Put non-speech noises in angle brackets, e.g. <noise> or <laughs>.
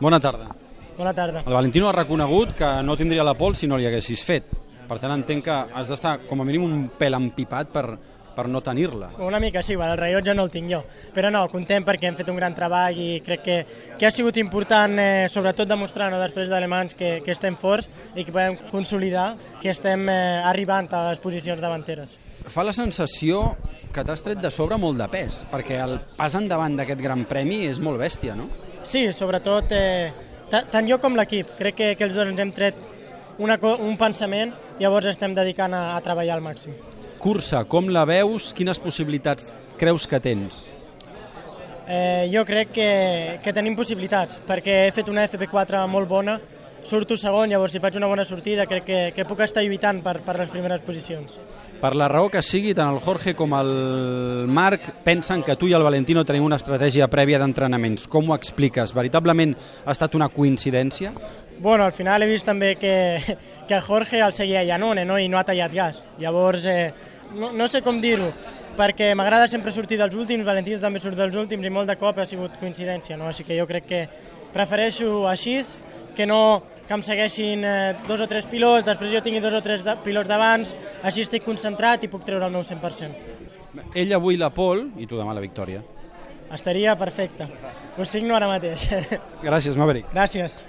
Bona tarda. Bona tarda. El Valentino ha reconegut que no tindria la pol si no li haguessis fet. Per tant, entenc que has d'estar com a mínim un pèl empipat per, per no tenir-la. Una mica sí, el rellotge no el tinc jo. Però no, content perquè hem fet un gran treball i crec que, que ha sigut important, eh, sobretot demostrar no, després d'alemans que, que estem forts i que podem consolidar que estem eh, arribant a les posicions davanteres. Fa la sensació que t'has tret de sobre molt de pes, perquè el pas endavant d'aquest gran premi és molt bèstia, no? Sí, sobretot eh, tant jo com l'equip. Crec que, que els dos ens hem tret una, un pensament i llavors estem dedicant a, a treballar al màxim. Cursa, com la veus? Quines possibilitats creus que tens? Eh, jo crec que, que tenim possibilitats, perquè he fet una FP4 molt bona, surto segon, llavors si faig una bona sortida crec que, que puc estar lluitant per, per les primeres posicions. Per la raó que sigui, tant el Jorge com el Marc pensen que tu i el Valentino teniu una estratègia prèvia d'entrenaments. Com ho expliques? Veritablement ha estat una coincidència? Bueno, al final he vist també que, <laughs> que Jorge el seguia Janone no? i no ha tallat gas. Llavors, eh, no, no sé com dir-ho, perquè m'agrada sempre sortir dels últims, Valentino també surt dels últims i molt de cop ha sigut coincidència, no? així que jo crec que prefereixo així que no que em segueixin eh, dos o tres pilots, després jo tingui dos o tres de, pilots d'abans, així estic concentrat i puc treure el meu 100%. Ell avui la pol i tu demà la victòria. Estaria perfecte. Ho signo ara mateix. <laughs> Gràcies, Maverick. Gràcies.